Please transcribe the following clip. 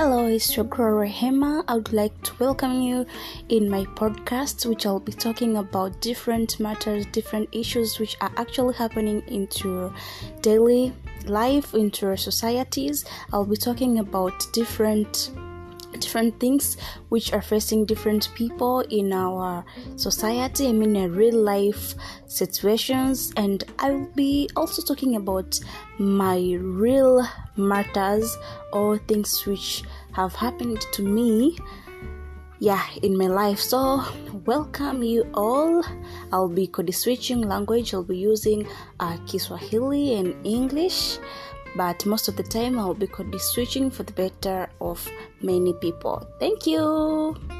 Hello, it's your Rehema. I would like to welcome you in my podcast, which I'll be talking about different matters, different issues which are actually happening into daily life, into our societies. I'll be talking about different different things which are facing different people in our society i mean in real life situations. And i'll be also talking about my real matters or things which have happened to me yeah in my life. So welcome you all. I'll be code switching language. I'll be using uh, kiswahili and english but most of the time I'll be could be switching for the better of many people. Thank you.